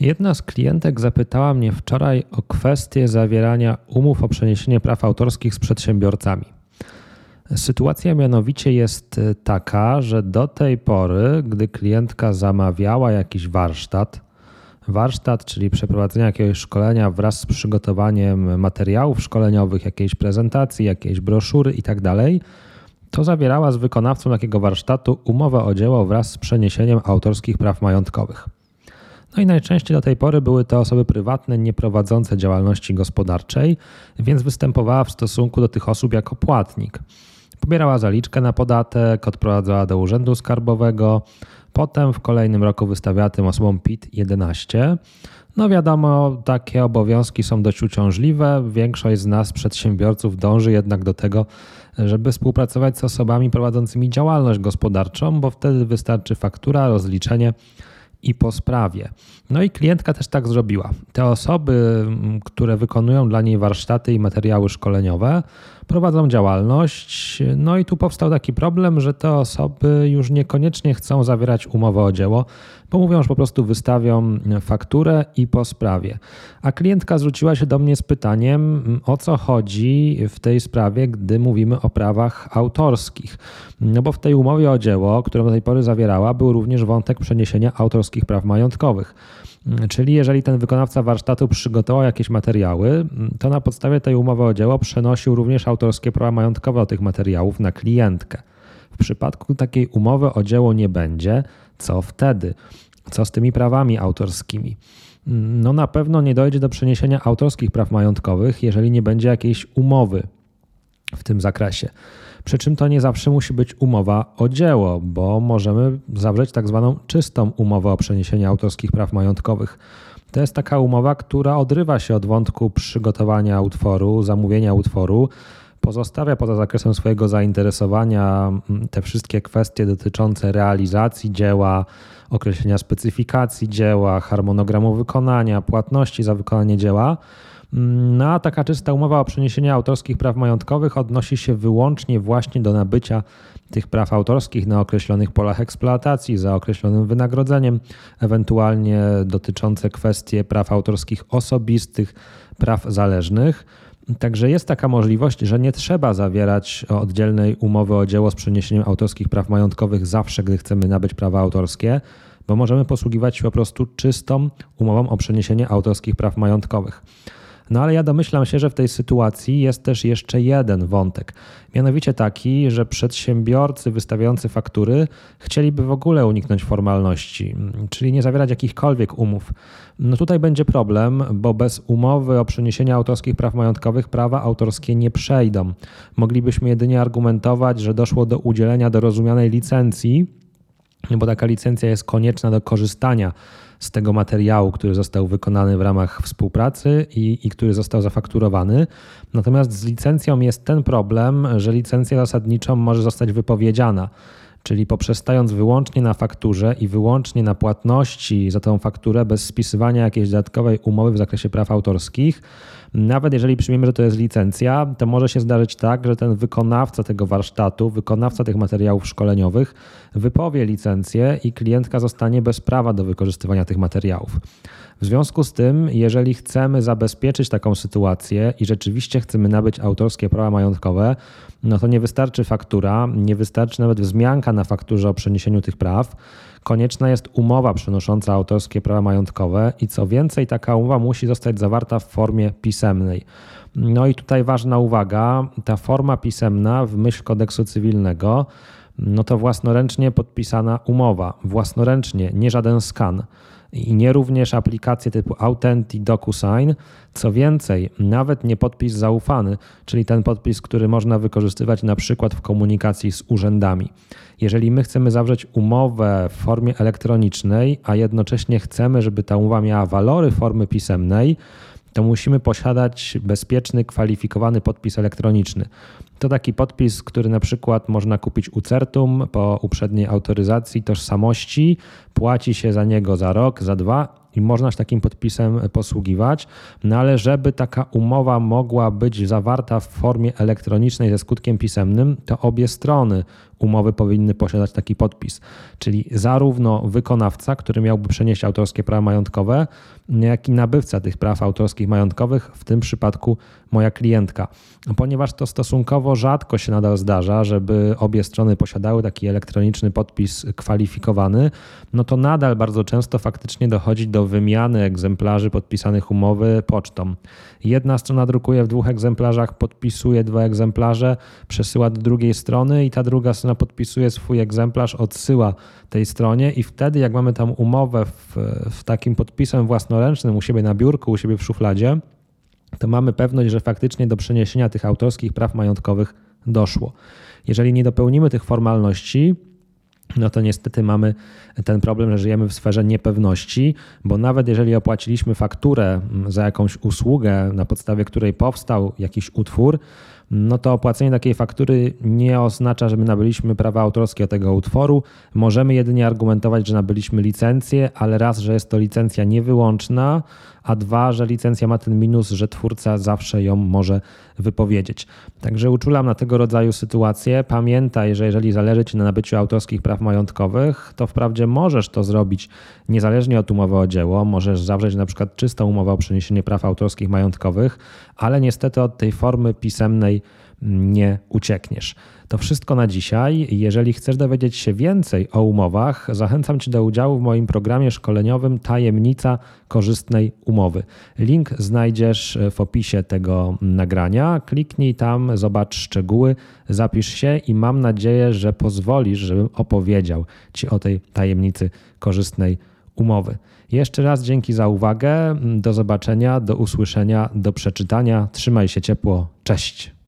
Jedna z klientek zapytała mnie wczoraj o kwestię zawierania umów o przeniesienie praw autorskich z przedsiębiorcami. Sytuacja mianowicie jest taka, że do tej pory, gdy klientka zamawiała jakiś warsztat, warsztat, czyli przeprowadzenie jakiegoś szkolenia wraz z przygotowaniem materiałów szkoleniowych, jakiejś prezentacji, jakiejś broszury itd., tak to zawierała z wykonawcą takiego warsztatu umowę o dzieło wraz z przeniesieniem autorskich praw majątkowych. No i najczęściej do tej pory były to osoby prywatne nieprowadzące działalności gospodarczej, więc występowała w stosunku do tych osób jako płatnik. Pobierała zaliczkę na podatek, odprowadzała do urzędu skarbowego, potem w kolejnym roku wystawiała tym osobom PIT-11. No wiadomo, takie obowiązki są dość uciążliwe. Większość z nas, przedsiębiorców, dąży jednak do tego, żeby współpracować z osobami prowadzącymi działalność gospodarczą, bo wtedy wystarczy faktura, rozliczenie i po sprawie. No i klientka też tak zrobiła. Te osoby, które wykonują dla niej warsztaty i materiały szkoleniowe, prowadzą działalność. No i tu powstał taki problem, że te osoby już niekoniecznie chcą zawierać umowę o dzieło, bo mówią, że po prostu wystawią fakturę i po sprawie. A klientka zwróciła się do mnie z pytaniem, o co chodzi w tej sprawie, gdy mówimy o prawach autorskich. No bo w tej umowie o dzieło, którą do tej pory zawierała, był również wątek przeniesienia autorskich praw majątkowych. Czyli jeżeli ten wykonawca warsztatu przygotował jakieś materiały, to na podstawie tej umowy o dzieło przenosił również autorskie prawa majątkowe tych materiałów na klientkę. W przypadku takiej umowy o dzieło nie będzie, co wtedy? Co z tymi prawami autorskimi? No na pewno nie dojdzie do przeniesienia autorskich praw majątkowych, jeżeli nie będzie jakiejś umowy w tym zakresie. Przy czym to nie zawsze musi być umowa o dzieło, bo możemy zawrzeć tak zwaną czystą umowę o przeniesienie autorskich praw majątkowych. To jest taka umowa, która odrywa się od wątku przygotowania utworu, zamówienia utworu, pozostawia poza zakresem swojego zainteresowania mm, te wszystkie kwestie dotyczące realizacji dzieła, określenia specyfikacji dzieła, harmonogramu wykonania, płatności za wykonanie dzieła no a taka czysta umowa o przeniesienie autorskich praw majątkowych odnosi się wyłącznie właśnie do nabycia tych praw autorskich na określonych polach eksploatacji za określonym wynagrodzeniem, ewentualnie dotyczące kwestie praw autorskich osobistych, praw zależnych. Także jest taka możliwość, że nie trzeba zawierać oddzielnej umowy o dzieło z przeniesieniem autorskich praw majątkowych zawsze, gdy chcemy nabyć prawa autorskie, bo możemy posługiwać się po prostu czystą umową o przeniesienie autorskich praw majątkowych. No ale ja domyślam się, że w tej sytuacji jest też jeszcze jeden wątek. Mianowicie taki, że przedsiębiorcy wystawiający faktury chcieliby w ogóle uniknąć formalności, czyli nie zawierać jakichkolwiek umów. No tutaj będzie problem, bo bez umowy o przeniesienie autorskich praw majątkowych prawa autorskie nie przejdą. Moglibyśmy jedynie argumentować, że doszło do udzielenia dorozumianej licencji, bo taka licencja jest konieczna do korzystania z tego materiału, który został wykonany w ramach współpracy i, i który został zafakturowany. Natomiast z licencją jest ten problem, że licencja zasadniczą może zostać wypowiedziana. Czyli poprzestając wyłącznie na fakturze i wyłącznie na płatności za tą fakturę, bez spisywania jakiejś dodatkowej umowy w zakresie praw autorskich, nawet jeżeli przyjmiemy, że to jest licencja, to może się zdarzyć tak, że ten wykonawca tego warsztatu, wykonawca tych materiałów szkoleniowych wypowie licencję i klientka zostanie bez prawa do wykorzystywania tych materiałów. W związku z tym, jeżeli chcemy zabezpieczyć taką sytuację i rzeczywiście chcemy nabyć autorskie prawa majątkowe, no to nie wystarczy faktura, nie wystarczy nawet wzmianka na fakturze o przeniesieniu tych praw. Konieczna jest umowa przenosząca autorskie prawa majątkowe i co więcej, taka umowa musi zostać zawarta w formie pisemnej. No i tutaj ważna uwaga, ta forma pisemna w myśl kodeksu cywilnego, no to własnoręcznie podpisana umowa, własnoręcznie, nie żaden skan i nie również aplikacje typu Authentic DocuSign. Co więcej, nawet nie podpis zaufany, czyli ten podpis, który można wykorzystywać na przykład w komunikacji z urzędami. Jeżeli my chcemy zawrzeć umowę w formie elektronicznej, a jednocześnie chcemy, żeby ta umowa miała walory formy pisemnej, to musimy posiadać bezpieczny, kwalifikowany podpis elektroniczny. To taki podpis, który na przykład można kupić u Certum po uprzedniej autoryzacji tożsamości. Płaci się za niego za rok, za dwa i można się takim podpisem posługiwać, no ale żeby taka umowa mogła być zawarta w formie elektronicznej ze skutkiem pisemnym, to obie strony umowy powinny posiadać taki podpis. Czyli zarówno wykonawca, który miałby przenieść autorskie prawa majątkowe, jak i nabywca tych praw autorskich majątkowych, w tym przypadku moja klientka. Ponieważ to stosunkowo rzadko się nadal zdarza, żeby obie strony posiadały taki elektroniczny podpis kwalifikowany, no to nadal bardzo często faktycznie dochodzi do wymiany egzemplarzy podpisanych umowy pocztą. Jedna strona drukuje w dwóch egzemplarzach, podpisuje dwa egzemplarze, przesyła do drugiej strony i ta druga strona podpisuje swój egzemplarz, odsyła tej stronie i wtedy jak mamy tam umowę w, w takim podpisem własnoręcznym u siebie na biurku, u siebie w szufladzie, to mamy pewność, że faktycznie do przeniesienia tych autorskich praw majątkowych doszło. Jeżeli nie dopełnimy tych formalności, no to niestety mamy ten problem, że żyjemy w sferze niepewności, bo nawet jeżeli opłaciliśmy fakturę za jakąś usługę, na podstawie której powstał jakiś utwór, no to opłacenie takiej faktury nie oznacza, że my nabyliśmy prawa autorskie tego utworu. Możemy jedynie argumentować, że nabyliśmy licencję, ale raz, że jest to licencja niewyłączna, a dwa, że licencja ma ten minus, że twórca zawsze ją może wypowiedzieć. Także uczulam na tego rodzaju sytuacje. Pamiętaj, że jeżeli zależy Ci na nabyciu autorskich praw majątkowych, to wprawdzie możesz to zrobić niezależnie od umowy o dzieło, możesz zawrzeć na przykład czystą umowę o przeniesienie praw autorskich majątkowych, ale niestety od tej formy pisemnej nie uciekniesz. To wszystko na dzisiaj. Jeżeli chcesz dowiedzieć się więcej o umowach, zachęcam Cię do udziału w moim programie szkoleniowym Tajemnica korzystnej umowy. Link znajdziesz w opisie tego nagrania. Kliknij tam, zobacz szczegóły, zapisz się i mam nadzieję, że pozwolisz, żebym opowiedział Ci o tej tajemnicy korzystnej umowy. Jeszcze raz dzięki za uwagę. Do zobaczenia, do usłyszenia, do przeczytania. Trzymaj się ciepło. Cześć.